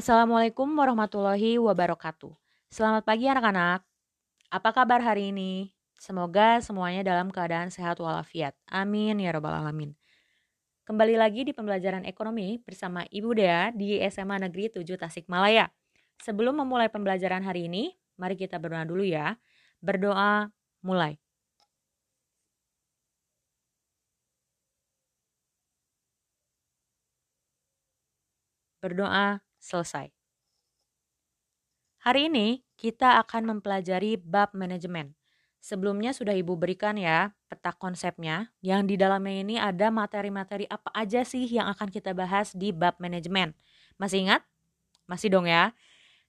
Assalamualaikum warahmatullahi wabarakatuh. Selamat pagi anak-anak. Apa kabar hari ini? Semoga semuanya dalam keadaan sehat walafiat. Amin ya robbal alamin. Kembali lagi di pembelajaran ekonomi bersama Ibu Dea di SMA Negeri 7 Tasikmalaya. Sebelum memulai pembelajaran hari ini, mari kita berdoa dulu ya. Berdoa mulai. Berdoa selesai. Hari ini kita akan mempelajari bab manajemen. Sebelumnya sudah Ibu berikan ya peta konsepnya yang di dalamnya ini ada materi-materi apa aja sih yang akan kita bahas di bab manajemen. Masih ingat? Masih dong ya.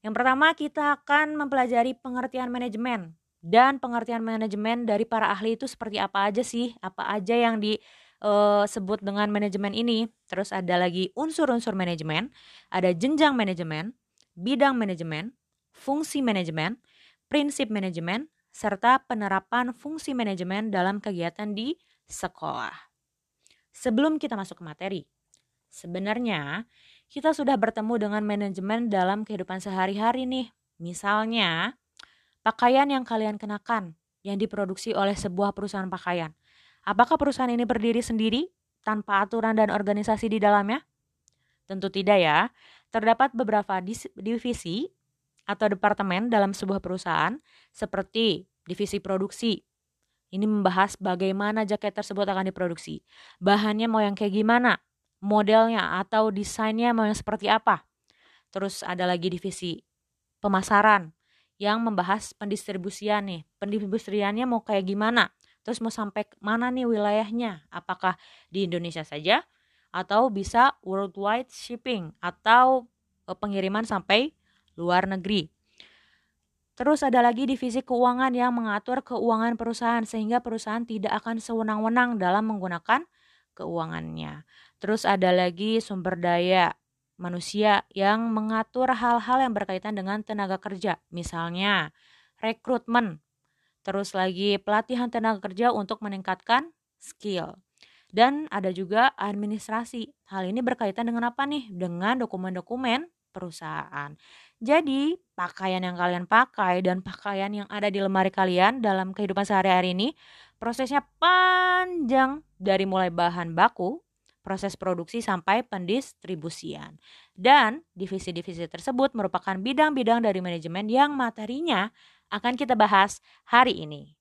Yang pertama kita akan mempelajari pengertian manajemen dan pengertian manajemen dari para ahli itu seperti apa aja sih? Apa aja yang di uh, sebut dengan manajemen ini. Terus ada lagi unsur-unsur manajemen, ada jenjang manajemen, bidang manajemen, fungsi manajemen, prinsip manajemen, serta penerapan fungsi manajemen dalam kegiatan di sekolah. Sebelum kita masuk ke materi, sebenarnya kita sudah bertemu dengan manajemen dalam kehidupan sehari-hari nih. Misalnya, pakaian yang kalian kenakan yang diproduksi oleh sebuah perusahaan pakaian. Apakah perusahaan ini berdiri sendiri tanpa aturan dan organisasi di dalamnya? Tentu tidak ya. Terdapat beberapa divisi atau departemen dalam sebuah perusahaan seperti divisi produksi. Ini membahas bagaimana jaket tersebut akan diproduksi. Bahannya mau yang kayak gimana? Modelnya atau desainnya mau yang seperti apa? Terus ada lagi divisi pemasaran yang membahas pendistribusian nih. Pendistribusiannya mau kayak gimana? Terus mau sampai mana nih wilayahnya? Apakah di Indonesia saja atau bisa worldwide shipping atau eh, pengiriman sampai luar negeri? Terus ada lagi divisi keuangan yang mengatur keuangan perusahaan sehingga perusahaan tidak akan sewenang-wenang dalam menggunakan keuangannya. Terus ada lagi sumber daya manusia yang mengatur hal-hal yang berkaitan dengan tenaga kerja, misalnya rekrutmen, terus lagi pelatihan tenaga kerja untuk meningkatkan skill. Dan ada juga administrasi. Hal ini berkaitan dengan apa nih? Dengan dokumen-dokumen perusahaan. Jadi, pakaian yang kalian pakai dan pakaian yang ada di lemari kalian dalam kehidupan sehari-hari ini prosesnya panjang dari mulai bahan baku, proses produksi sampai pendistribusian. Dan divisi-divisi tersebut merupakan bidang-bidang dari manajemen yang materinya akan kita bahas hari ini.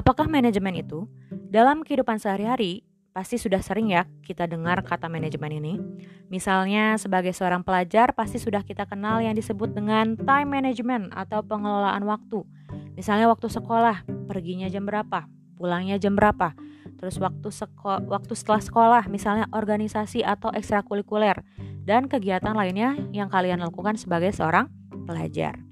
Apakah manajemen itu? Dalam kehidupan sehari-hari, Pasti sudah sering ya kita dengar kata manajemen ini. Misalnya sebagai seorang pelajar pasti sudah kita kenal yang disebut dengan time management atau pengelolaan waktu. Misalnya waktu sekolah, perginya jam berapa, pulangnya jam berapa. Terus waktu seko waktu setelah sekolah, misalnya organisasi atau ekstrakurikuler dan kegiatan lainnya yang kalian lakukan sebagai seorang pelajar.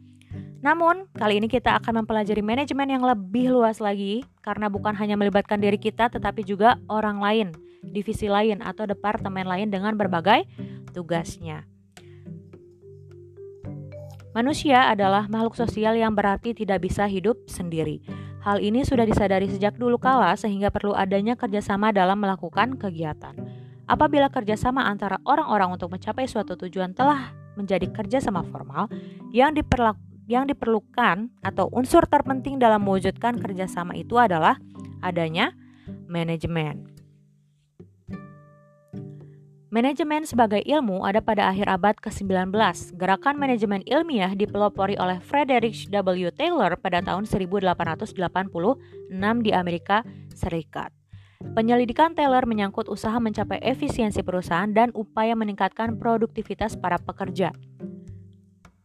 Namun, kali ini kita akan mempelajari manajemen yang lebih luas lagi karena bukan hanya melibatkan diri kita tetapi juga orang lain, divisi lain atau departemen lain dengan berbagai tugasnya. Manusia adalah makhluk sosial yang berarti tidak bisa hidup sendiri. Hal ini sudah disadari sejak dulu kala sehingga perlu adanya kerjasama dalam melakukan kegiatan. Apabila kerjasama antara orang-orang untuk mencapai suatu tujuan telah menjadi kerjasama formal yang diperlakukan yang diperlukan atau unsur terpenting dalam mewujudkan kerjasama itu adalah adanya manajemen. Manajemen sebagai ilmu ada pada akhir abad ke-19. Gerakan manajemen ilmiah dipelopori oleh Frederick W. Taylor pada tahun 1886 di Amerika Serikat. Penyelidikan Taylor menyangkut usaha mencapai efisiensi perusahaan dan upaya meningkatkan produktivitas para pekerja.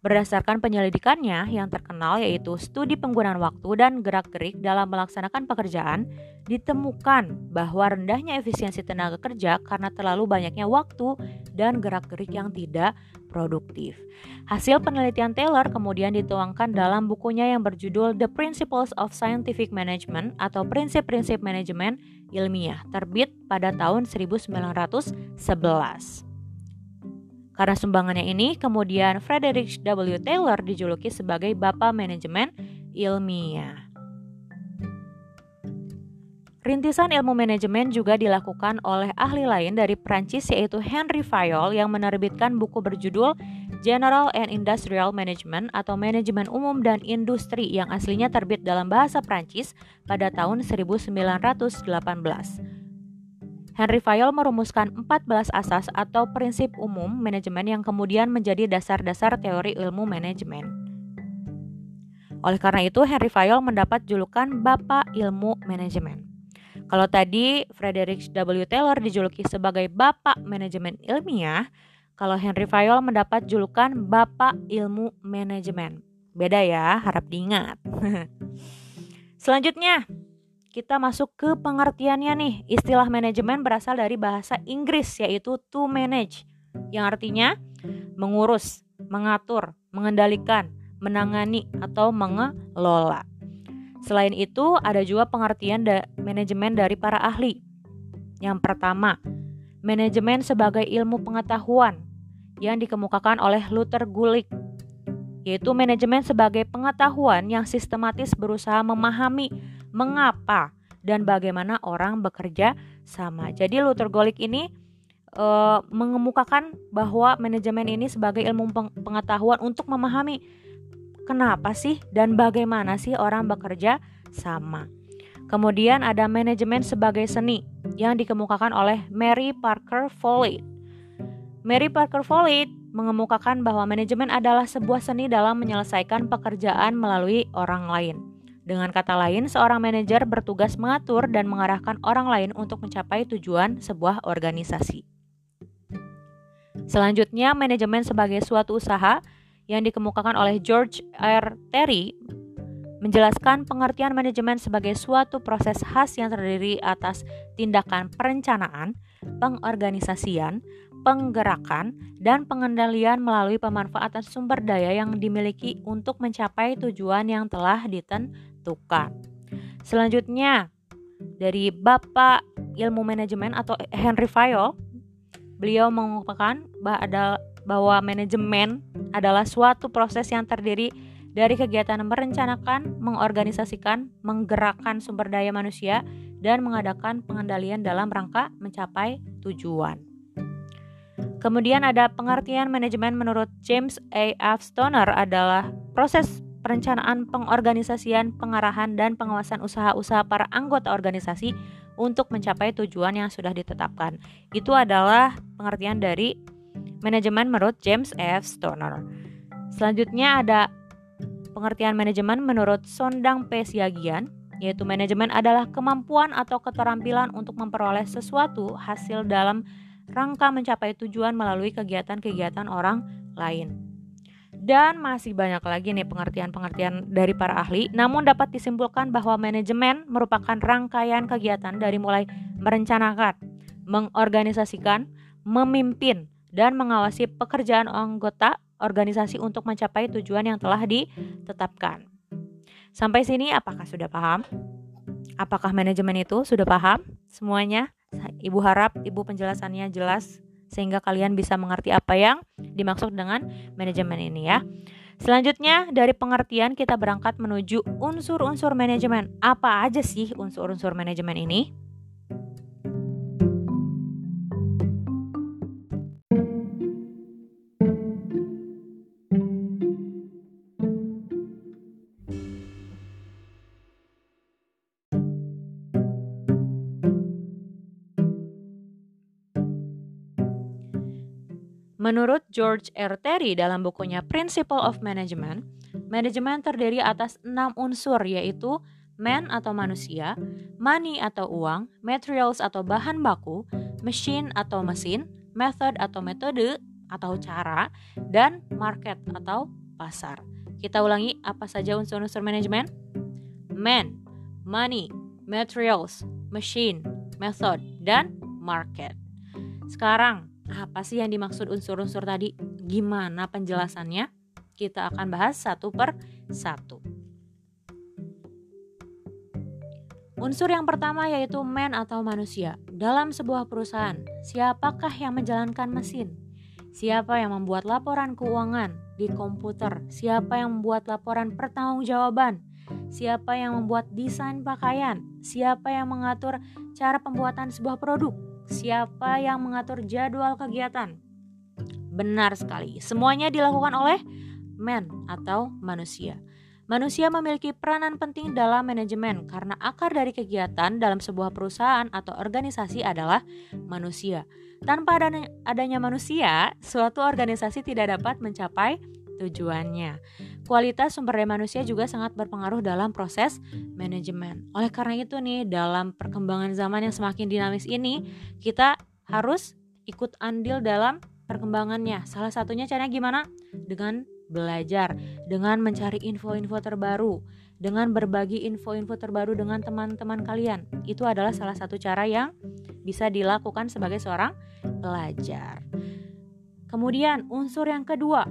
Berdasarkan penyelidikannya yang terkenal yaitu studi penggunaan waktu dan gerak-gerik dalam melaksanakan pekerjaan, ditemukan bahwa rendahnya efisiensi tenaga kerja karena terlalu banyaknya waktu dan gerak-gerik yang tidak produktif. Hasil penelitian Taylor kemudian dituangkan dalam bukunya yang berjudul The Principles of Scientific Management atau Prinsip-prinsip Manajemen Ilmiah, terbit pada tahun 1911. Karena sumbangannya ini, kemudian Frederick W. Taylor dijuluki sebagai Bapak Manajemen Ilmiah. Rintisan ilmu manajemen juga dilakukan oleh ahli lain dari Prancis yaitu Henry Fayol yang menerbitkan buku berjudul General and Industrial Management atau Manajemen Umum dan Industri yang aslinya terbit dalam bahasa Prancis pada tahun 1918. Henry Fayol merumuskan 14 asas atau prinsip umum manajemen yang kemudian menjadi dasar-dasar teori ilmu manajemen. Oleh karena itu, Henry Fayol mendapat julukan Bapak Ilmu Manajemen. Kalau tadi Frederick W. Taylor dijuluki sebagai Bapak Manajemen Ilmiah, kalau Henry Fayol mendapat julukan Bapak Ilmu Manajemen. Beda ya, harap diingat. Selanjutnya, kita masuk ke pengertiannya nih. Istilah manajemen berasal dari bahasa Inggris yaitu to manage, yang artinya mengurus, mengatur, mengendalikan, menangani, atau mengelola. Selain itu, ada juga pengertian da manajemen dari para ahli. Yang pertama, manajemen sebagai ilmu pengetahuan yang dikemukakan oleh Luther Gulick, yaitu manajemen sebagai pengetahuan yang sistematis berusaha memahami mengapa dan bagaimana orang bekerja sama. Jadi Luther Gulick ini e, mengemukakan bahwa manajemen ini sebagai ilmu pengetahuan untuk memahami Kenapa sih dan bagaimana sih orang bekerja sama? Kemudian ada manajemen sebagai seni yang dikemukakan oleh Mary Parker Follett. Mary Parker Follett mengemukakan bahwa manajemen adalah sebuah seni dalam menyelesaikan pekerjaan melalui orang lain. Dengan kata lain, seorang manajer bertugas mengatur dan mengarahkan orang lain untuk mencapai tujuan sebuah organisasi. Selanjutnya, manajemen sebagai suatu usaha yang dikemukakan oleh George R. Terry menjelaskan pengertian manajemen sebagai suatu proses khas yang terdiri atas tindakan perencanaan, pengorganisasian, penggerakan, dan pengendalian melalui pemanfaatan sumber daya yang dimiliki untuk mencapai tujuan yang telah ditentukan. Selanjutnya, dari Bapak Ilmu Manajemen atau Henry Fayol, beliau mengungkapkan bahwa manajemen adalah suatu proses yang terdiri dari kegiatan merencanakan, mengorganisasikan, menggerakkan sumber daya manusia, dan mengadakan pengendalian dalam rangka mencapai tujuan. Kemudian ada pengertian manajemen menurut James A. F. Stoner adalah proses perencanaan, pengorganisasian, pengarahan, dan pengawasan usaha-usaha para anggota organisasi untuk mencapai tujuan yang sudah ditetapkan. Itu adalah pengertian dari manajemen menurut James F. Stoner. Selanjutnya ada pengertian manajemen menurut Sondang P. Siagian, yaitu manajemen adalah kemampuan atau keterampilan untuk memperoleh sesuatu hasil dalam rangka mencapai tujuan melalui kegiatan-kegiatan orang lain. Dan masih banyak lagi nih pengertian-pengertian dari para ahli, namun dapat disimpulkan bahwa manajemen merupakan rangkaian kegiatan dari mulai merencanakan, mengorganisasikan, memimpin, dan mengawasi pekerjaan anggota organisasi untuk mencapai tujuan yang telah ditetapkan. Sampai sini apakah sudah paham? Apakah manajemen itu sudah paham semuanya? Ibu harap ibu penjelasannya jelas sehingga kalian bisa mengerti apa yang dimaksud dengan manajemen ini ya. Selanjutnya dari pengertian kita berangkat menuju unsur-unsur manajemen. Apa aja sih unsur-unsur manajemen ini? Menurut George R. Terry dalam bukunya Principle of Management, manajemen terdiri atas enam unsur yaitu man atau manusia, money atau uang, materials atau bahan baku, machine atau mesin, method atau metode atau cara, dan market atau pasar. Kita ulangi apa saja unsur-unsur manajemen? Man, money, materials, machine, method, dan market. Sekarang, apa sih yang dimaksud unsur-unsur tadi? Gimana penjelasannya? Kita akan bahas satu per satu. Unsur yang pertama yaitu man atau manusia. Dalam sebuah perusahaan, siapakah yang menjalankan mesin? Siapa yang membuat laporan keuangan di komputer? Siapa yang membuat laporan pertanggungjawaban? Siapa yang membuat desain pakaian? Siapa yang mengatur cara pembuatan sebuah produk? Siapa yang mengatur jadwal kegiatan? Benar sekali, semuanya dilakukan oleh man atau manusia. Manusia memiliki peranan penting dalam manajemen karena akar dari kegiatan dalam sebuah perusahaan atau organisasi adalah manusia. Tanpa adanya, adanya manusia, suatu organisasi tidak dapat mencapai tujuannya. Kualitas sumber daya manusia juga sangat berpengaruh dalam proses manajemen. Oleh karena itu nih, dalam perkembangan zaman yang semakin dinamis ini, kita harus ikut andil dalam perkembangannya. Salah satunya caranya gimana? Dengan belajar, dengan mencari info-info terbaru, dengan berbagi info-info terbaru dengan teman-teman kalian. Itu adalah salah satu cara yang bisa dilakukan sebagai seorang pelajar. Kemudian unsur yang kedua,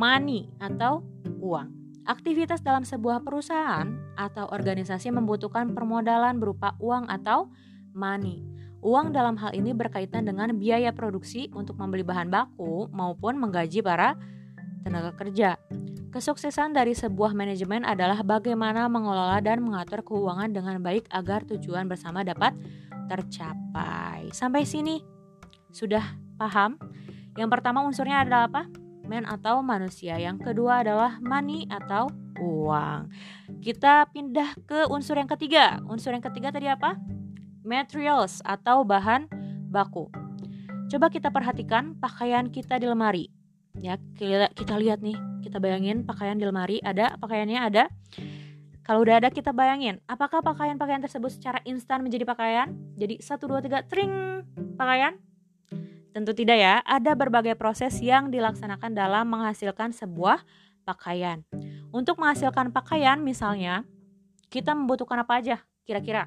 money atau uang. Aktivitas dalam sebuah perusahaan atau organisasi membutuhkan permodalan berupa uang atau money. Uang dalam hal ini berkaitan dengan biaya produksi untuk membeli bahan baku maupun menggaji para tenaga kerja. Kesuksesan dari sebuah manajemen adalah bagaimana mengelola dan mengatur keuangan dengan baik agar tujuan bersama dapat tercapai. Sampai sini sudah paham? Yang pertama unsurnya adalah apa? Man atau manusia. Yang kedua adalah money atau uang. Kita pindah ke unsur yang ketiga. Unsur yang ketiga tadi apa? Materials atau bahan baku. Coba kita perhatikan pakaian kita di lemari ya kita, kita lihat nih kita bayangin pakaian di lemari ada pakaiannya ada kalau udah ada kita bayangin apakah pakaian-pakaian tersebut secara instan menjadi pakaian jadi satu dua tiga tring pakaian tentu tidak ya. Ada berbagai proses yang dilaksanakan dalam menghasilkan sebuah pakaian. Untuk menghasilkan pakaian misalnya kita membutuhkan apa aja kira-kira?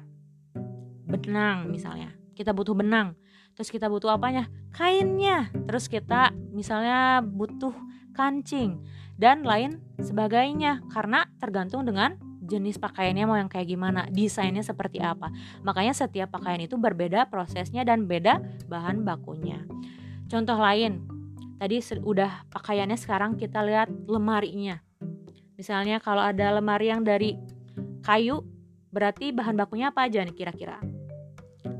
Benang misalnya. Kita butuh benang. Terus kita butuh apanya? Kainnya. Terus kita misalnya butuh kancing dan lain sebagainya. Karena tergantung dengan jenis pakaiannya mau yang kayak gimana, desainnya seperti apa. Makanya setiap pakaian itu berbeda prosesnya dan beda bahan bakunya. Contoh lain, tadi udah pakaiannya sekarang kita lihat lemarinya. Misalnya kalau ada lemari yang dari kayu, berarti bahan bakunya apa aja nih kira-kira?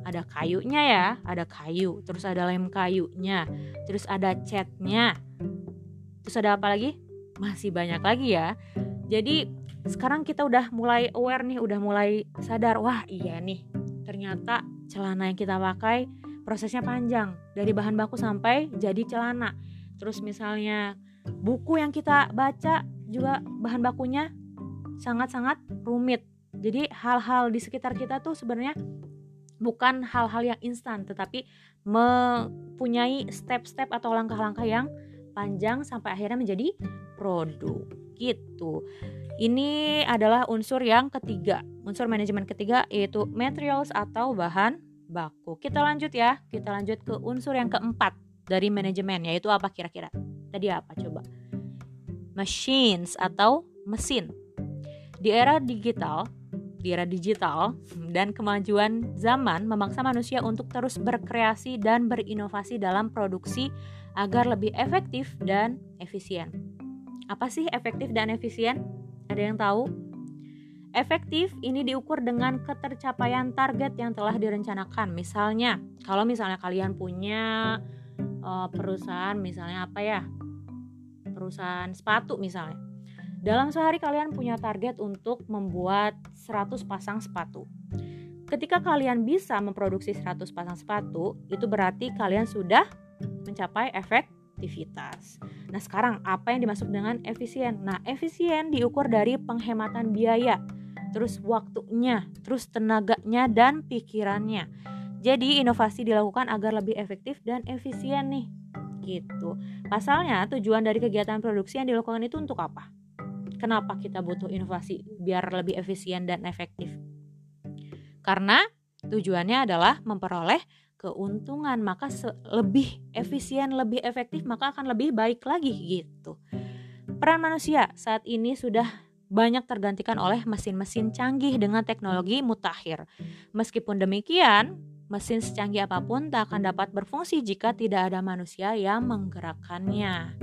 ada kayunya ya, ada kayu, terus ada lem kayunya, terus ada catnya, terus ada apa lagi? Masih banyak lagi ya. Jadi sekarang kita udah mulai aware nih, udah mulai sadar, wah iya nih, ternyata celana yang kita pakai prosesnya panjang dari bahan baku sampai jadi celana. Terus misalnya buku yang kita baca juga bahan bakunya sangat-sangat rumit. Jadi hal-hal di sekitar kita tuh sebenarnya bukan hal-hal yang instan tetapi mempunyai step-step atau langkah-langkah yang panjang sampai akhirnya menjadi produk gitu. Ini adalah unsur yang ketiga, unsur manajemen ketiga yaitu materials atau bahan baku. Kita lanjut ya, kita lanjut ke unsur yang keempat dari manajemen yaitu apa kira-kira? Tadi apa coba? Machines atau mesin. Di era digital, di era digital dan kemajuan zaman memaksa manusia untuk terus berkreasi dan berinovasi dalam produksi agar lebih efektif dan efisien. Apa sih efektif dan efisien? Ada yang tahu? Efektif ini diukur dengan ketercapaian target yang telah direncanakan. Misalnya, kalau misalnya kalian punya uh, perusahaan misalnya apa ya? Perusahaan sepatu misalnya dalam sehari kalian punya target untuk membuat 100 pasang sepatu. Ketika kalian bisa memproduksi 100 pasang sepatu, itu berarti kalian sudah mencapai efektivitas. Nah, sekarang apa yang dimaksud dengan efisien? Nah, efisien diukur dari penghematan biaya, terus waktunya, terus tenaganya dan pikirannya. Jadi, inovasi dilakukan agar lebih efektif dan efisien nih. Gitu. Pasalnya, tujuan dari kegiatan produksi yang dilakukan itu untuk apa? Kenapa kita butuh inovasi biar lebih efisien dan efektif? Karena tujuannya adalah memperoleh keuntungan, maka lebih efisien, lebih efektif, maka akan lebih baik lagi gitu. Peran manusia saat ini sudah banyak tergantikan oleh mesin-mesin canggih dengan teknologi mutakhir. Meskipun demikian, mesin secanggih apa pun tak akan dapat berfungsi jika tidak ada manusia yang menggerakkannya.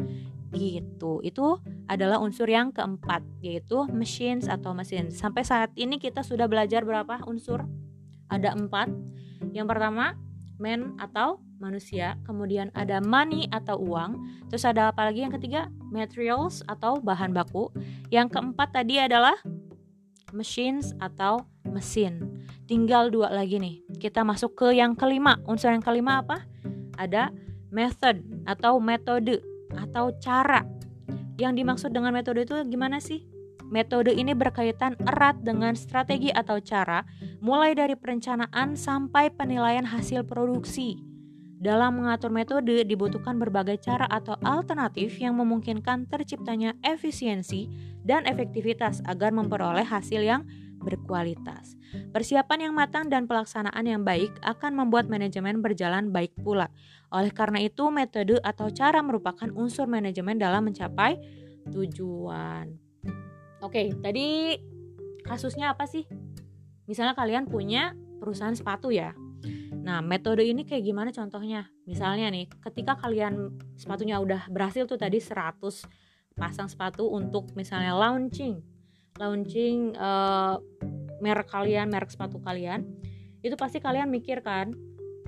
Gitu. Itu adalah unsur yang keempat, yaitu machines atau mesin. Sampai saat ini kita sudah belajar berapa unsur? Ada empat. Yang pertama, man atau manusia, kemudian ada money atau uang, terus ada apa lagi yang ketiga? materials atau bahan baku. Yang keempat tadi adalah machines atau mesin. Tinggal dua lagi nih. Kita masuk ke yang kelima. Unsur yang kelima apa? Ada method atau metode atau cara. Yang dimaksud dengan metode itu gimana sih? Metode ini berkaitan erat dengan strategi atau cara, mulai dari perencanaan sampai penilaian hasil produksi. Dalam mengatur metode dibutuhkan berbagai cara atau alternatif yang memungkinkan terciptanya efisiensi dan efektivitas agar memperoleh hasil yang berkualitas. Persiapan yang matang dan pelaksanaan yang baik akan membuat manajemen berjalan baik pula. Oleh karena itu, metode atau cara merupakan unsur manajemen dalam mencapai tujuan. Oke, tadi kasusnya apa sih? Misalnya kalian punya perusahaan sepatu ya. Nah, metode ini kayak gimana contohnya? Misalnya nih, ketika kalian sepatunya udah berhasil tuh tadi 100 pasang sepatu untuk misalnya launching, launching uh, merek kalian, merek sepatu kalian, itu pasti kalian mikir kan,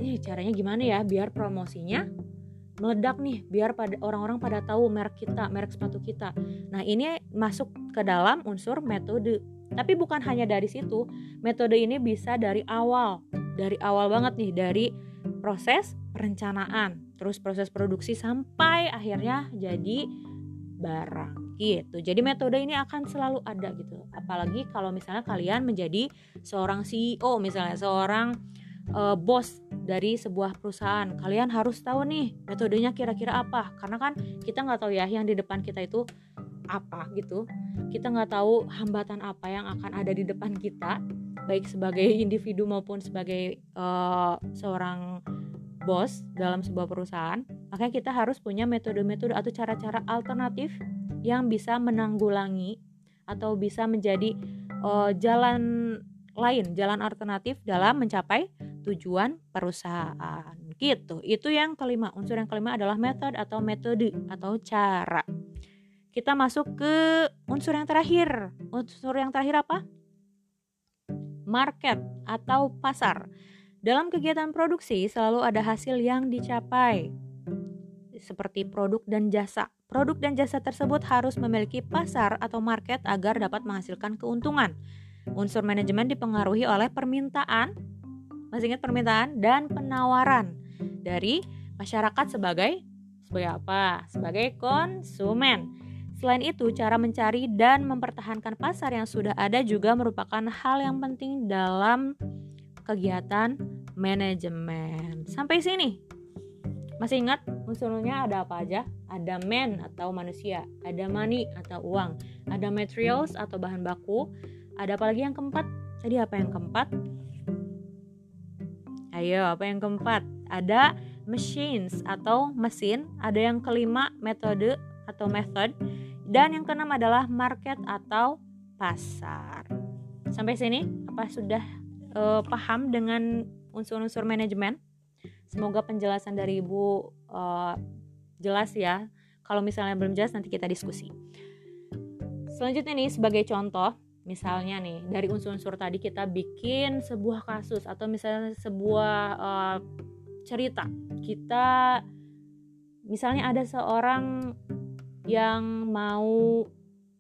nih caranya gimana ya biar promosinya meledak nih, biar pada orang-orang pada tahu merek kita, merek sepatu kita. Nah, ini masuk ke dalam unsur metode. Tapi bukan hanya dari situ, metode ini bisa dari awal. Dari awal banget nih dari proses perencanaan. Terus proses produksi sampai akhirnya jadi barang gitu. Jadi metode ini akan selalu ada gitu. Apalagi kalau misalnya kalian menjadi seorang CEO misalnya seorang uh, bos dari sebuah perusahaan. Kalian harus tahu nih metodenya kira-kira apa. Karena kan kita nggak tahu ya yang di depan kita itu apa gitu. Kita nggak tahu hambatan apa yang akan ada di depan kita baik sebagai individu maupun sebagai uh, seorang bos dalam sebuah perusahaan, makanya kita harus punya metode-metode atau cara-cara alternatif yang bisa menanggulangi atau bisa menjadi uh, jalan lain, jalan alternatif dalam mencapai tujuan perusahaan. Gitu. Itu yang kelima. Unsur yang kelima adalah metode atau metode atau cara. Kita masuk ke unsur yang terakhir. Unsur yang terakhir apa? market atau pasar. Dalam kegiatan produksi selalu ada hasil yang dicapai, seperti produk dan jasa. Produk dan jasa tersebut harus memiliki pasar atau market agar dapat menghasilkan keuntungan. Unsur manajemen dipengaruhi oleh permintaan, masih ingat permintaan dan penawaran dari masyarakat sebagai sebagai apa? Sebagai konsumen. Selain itu, cara mencari dan mempertahankan pasar yang sudah ada juga merupakan hal yang penting dalam kegiatan manajemen. Sampai sini. Masih ingat unsurnya ada apa aja? Ada man atau manusia, ada money atau uang, ada materials atau bahan baku, ada apa lagi yang keempat? Tadi apa yang keempat? Ayo, apa yang keempat? Ada machines atau mesin, ada yang kelima metode atau method, dan yang keenam adalah market atau pasar. Sampai sini apa sudah uh, paham dengan unsur-unsur manajemen? Semoga penjelasan dari Ibu uh, jelas ya. Kalau misalnya belum jelas nanti kita diskusi. Selanjutnya nih sebagai contoh, misalnya nih dari unsur-unsur tadi kita bikin sebuah kasus atau misalnya sebuah uh, cerita. Kita misalnya ada seorang yang mau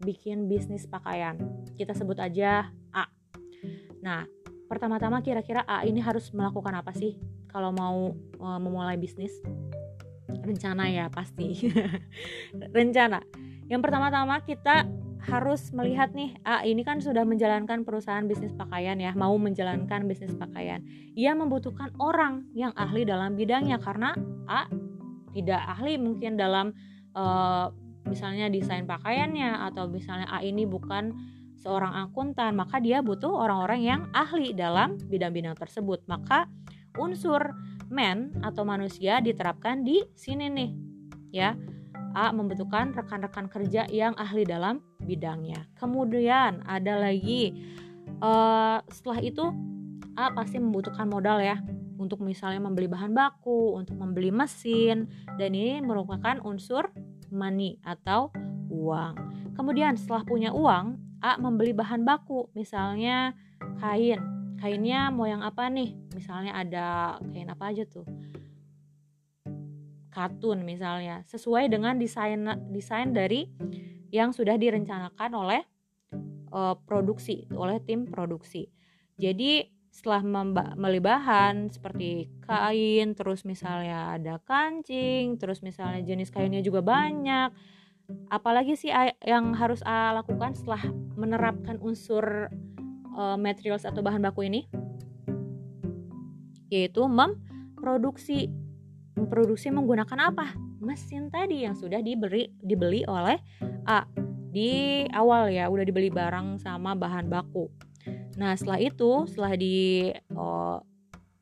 bikin bisnis pakaian. Kita sebut aja A. Nah, pertama-tama kira-kira A ini harus melakukan apa sih kalau mau uh, memulai bisnis? Rencana ya pasti. Rencana. Yang pertama-tama kita harus melihat nih, A ini kan sudah menjalankan perusahaan bisnis pakaian ya, mau menjalankan bisnis pakaian. Ia membutuhkan orang yang ahli dalam bidangnya karena A tidak ahli mungkin dalam uh, misalnya desain pakaiannya atau misalnya A ini bukan seorang akuntan, maka dia butuh orang-orang yang ahli dalam bidang-bidang tersebut. Maka unsur man atau manusia diterapkan di sini nih. Ya. A membutuhkan rekan-rekan kerja yang ahli dalam bidangnya. Kemudian ada lagi uh, setelah itu A pasti membutuhkan modal ya. untuk misalnya membeli bahan baku, untuk membeli mesin, dan ini merupakan unsur money atau uang. Kemudian setelah punya uang, A membeli bahan baku, misalnya kain. Kainnya mau yang apa nih? Misalnya ada kain apa aja tuh? Katun misalnya, sesuai dengan desain desain dari yang sudah direncanakan oleh uh, produksi, oleh tim produksi. Jadi setelah membeli bahan seperti kain, terus misalnya ada kancing, terus misalnya jenis kainnya juga banyak. Apalagi sih yang harus A lakukan setelah menerapkan unsur uh, materials atau bahan baku ini? Yaitu memproduksi. Memproduksi menggunakan apa? Mesin tadi yang sudah diberi dibeli oleh A di awal ya, udah dibeli barang sama bahan baku. Nah setelah itu setelah di oh,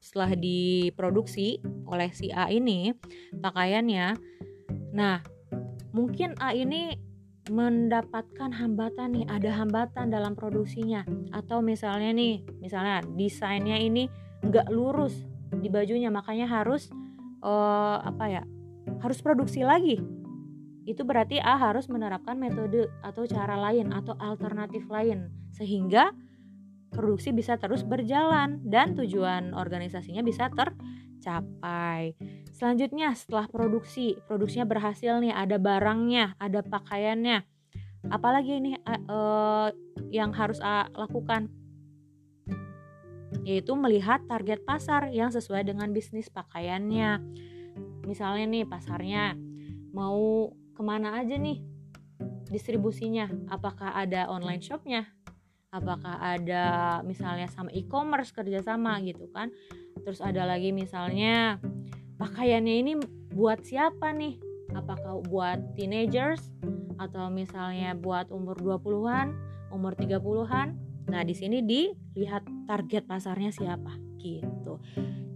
setelah diproduksi oleh si A ini pakaiannya, nah mungkin A ini mendapatkan hambatan nih, ada hambatan dalam produksinya atau misalnya nih, misalnya desainnya ini nggak lurus di bajunya, makanya harus uh, apa ya, harus produksi lagi. Itu berarti A harus menerapkan metode atau cara lain atau alternatif lain sehingga produksi bisa terus berjalan dan tujuan organisasinya bisa tercapai. Selanjutnya setelah produksi, produksinya berhasil nih, ada barangnya, ada pakaiannya. Apalagi ini uh, yang harus A lakukan? Yaitu melihat target pasar yang sesuai dengan bisnis pakaiannya. Misalnya nih pasarnya mau ke mana aja nih distribusinya? Apakah ada online shopnya? apakah ada misalnya sama e-commerce kerjasama gitu kan terus ada lagi misalnya pakaiannya ini buat siapa nih apakah buat teenagers atau misalnya buat umur 20-an umur 30-an nah di sini dilihat target pasarnya siapa gitu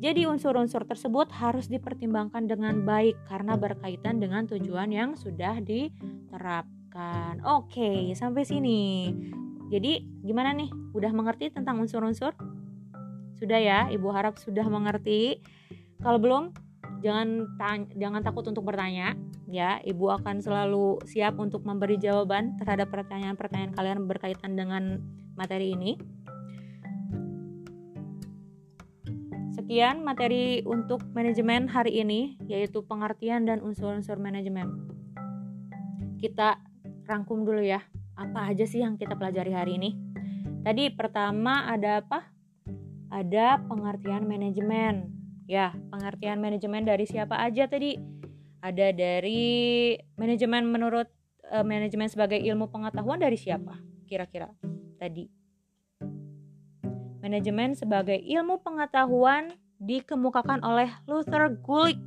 jadi unsur-unsur tersebut harus dipertimbangkan dengan baik karena berkaitan dengan tujuan yang sudah diterapkan. Oke, sampai sini. Jadi gimana nih? Udah mengerti tentang unsur-unsur? Sudah ya, Ibu harap sudah mengerti. Kalau belum, jangan jangan takut untuk bertanya ya. Ibu akan selalu siap untuk memberi jawaban terhadap pertanyaan-pertanyaan kalian berkaitan dengan materi ini. Sekian materi untuk manajemen hari ini, yaitu pengertian dan unsur-unsur manajemen. Kita rangkum dulu ya apa aja sih yang kita pelajari hari ini? Tadi pertama ada apa? Ada pengertian manajemen. Ya, pengertian manajemen dari siapa aja tadi? Ada dari manajemen menurut uh, manajemen sebagai ilmu pengetahuan dari siapa? Kira-kira tadi. Manajemen sebagai ilmu pengetahuan dikemukakan oleh Luther Gulick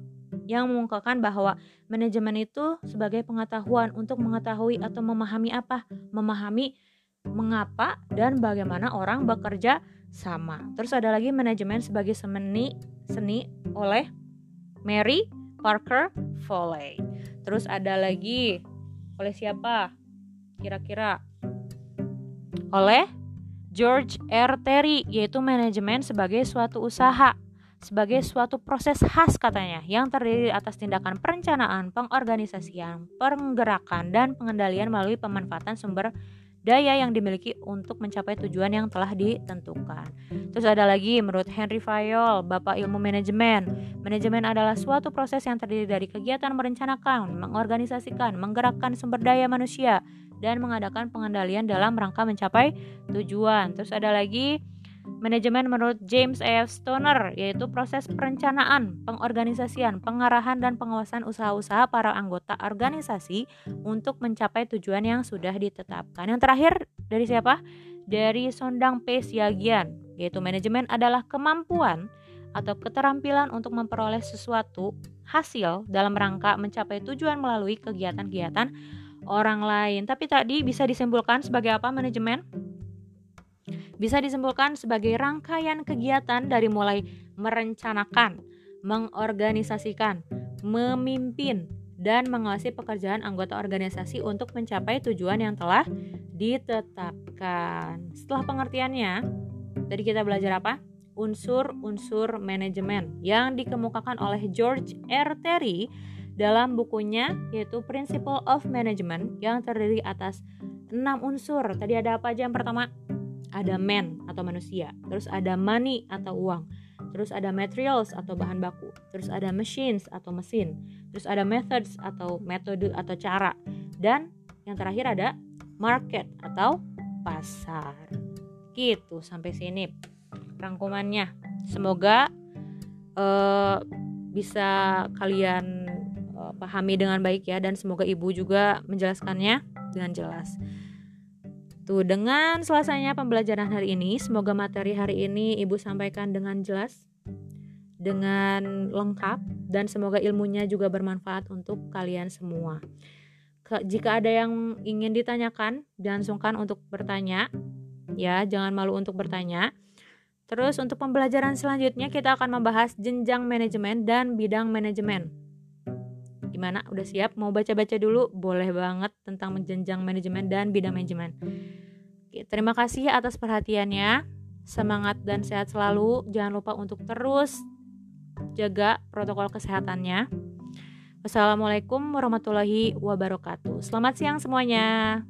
yang mengungkapkan bahwa manajemen itu sebagai pengetahuan untuk mengetahui atau memahami apa, memahami mengapa dan bagaimana orang bekerja sama. Terus ada lagi manajemen sebagai seni seni oleh Mary Parker Foley. Terus ada lagi oleh siapa? Kira-kira oleh George R. Terry yaitu manajemen sebagai suatu usaha sebagai suatu proses khas katanya yang terdiri atas tindakan perencanaan, pengorganisasian, penggerakan, dan pengendalian melalui pemanfaatan sumber daya yang dimiliki untuk mencapai tujuan yang telah ditentukan. Terus ada lagi menurut Henry Fayol, Bapak Ilmu Manajemen. Manajemen adalah suatu proses yang terdiri dari kegiatan merencanakan, mengorganisasikan, menggerakkan sumber daya manusia, dan mengadakan pengendalian dalam rangka mencapai tujuan. Terus ada lagi Manajemen menurut James. F. Stoner yaitu proses perencanaan, pengorganisasian, pengarahan dan pengawasan usaha-usaha para anggota organisasi untuk mencapai tujuan yang sudah ditetapkan. Yang terakhir dari siapa? Dari Sondang P. Siagian, yaitu manajemen adalah kemampuan atau keterampilan untuk memperoleh sesuatu hasil dalam rangka mencapai tujuan melalui kegiatan-kegiatan orang lain. Tapi tadi bisa disimpulkan sebagai apa manajemen? Bisa disimpulkan sebagai rangkaian kegiatan dari mulai merencanakan, mengorganisasikan, memimpin, dan mengawasi pekerjaan anggota organisasi untuk mencapai tujuan yang telah ditetapkan. Setelah pengertiannya, tadi kita belajar apa? unsur-unsur manajemen yang dikemukakan oleh George R. Terry dalam bukunya yaitu Principle of Management yang terdiri atas enam unsur. Tadi ada apa aja yang pertama? Ada man atau manusia, terus ada money atau uang, terus ada materials atau bahan baku, terus ada machines atau mesin, terus ada methods atau metode atau cara, dan yang terakhir ada market atau pasar. Gitu sampai sini rangkumannya. Semoga uh, bisa kalian uh, pahami dengan baik ya dan semoga ibu juga menjelaskannya dengan jelas. Tuh, dengan selesainya pembelajaran hari ini, semoga materi hari ini ibu sampaikan dengan jelas, dengan lengkap dan semoga ilmunya juga bermanfaat untuk kalian semua. Jika ada yang ingin ditanyakan, jangan sungkan untuk bertanya. Ya, jangan malu untuk bertanya. Terus untuk pembelajaran selanjutnya kita akan membahas jenjang manajemen dan bidang manajemen. Gimana? Udah siap? Mau baca-baca dulu? Boleh banget tentang jenjang manajemen dan bidang manajemen. Oke, terima kasih atas perhatiannya. Semangat dan sehat selalu. Jangan lupa untuk terus jaga protokol kesehatannya. Wassalamualaikum warahmatullahi wabarakatuh. Selamat siang semuanya.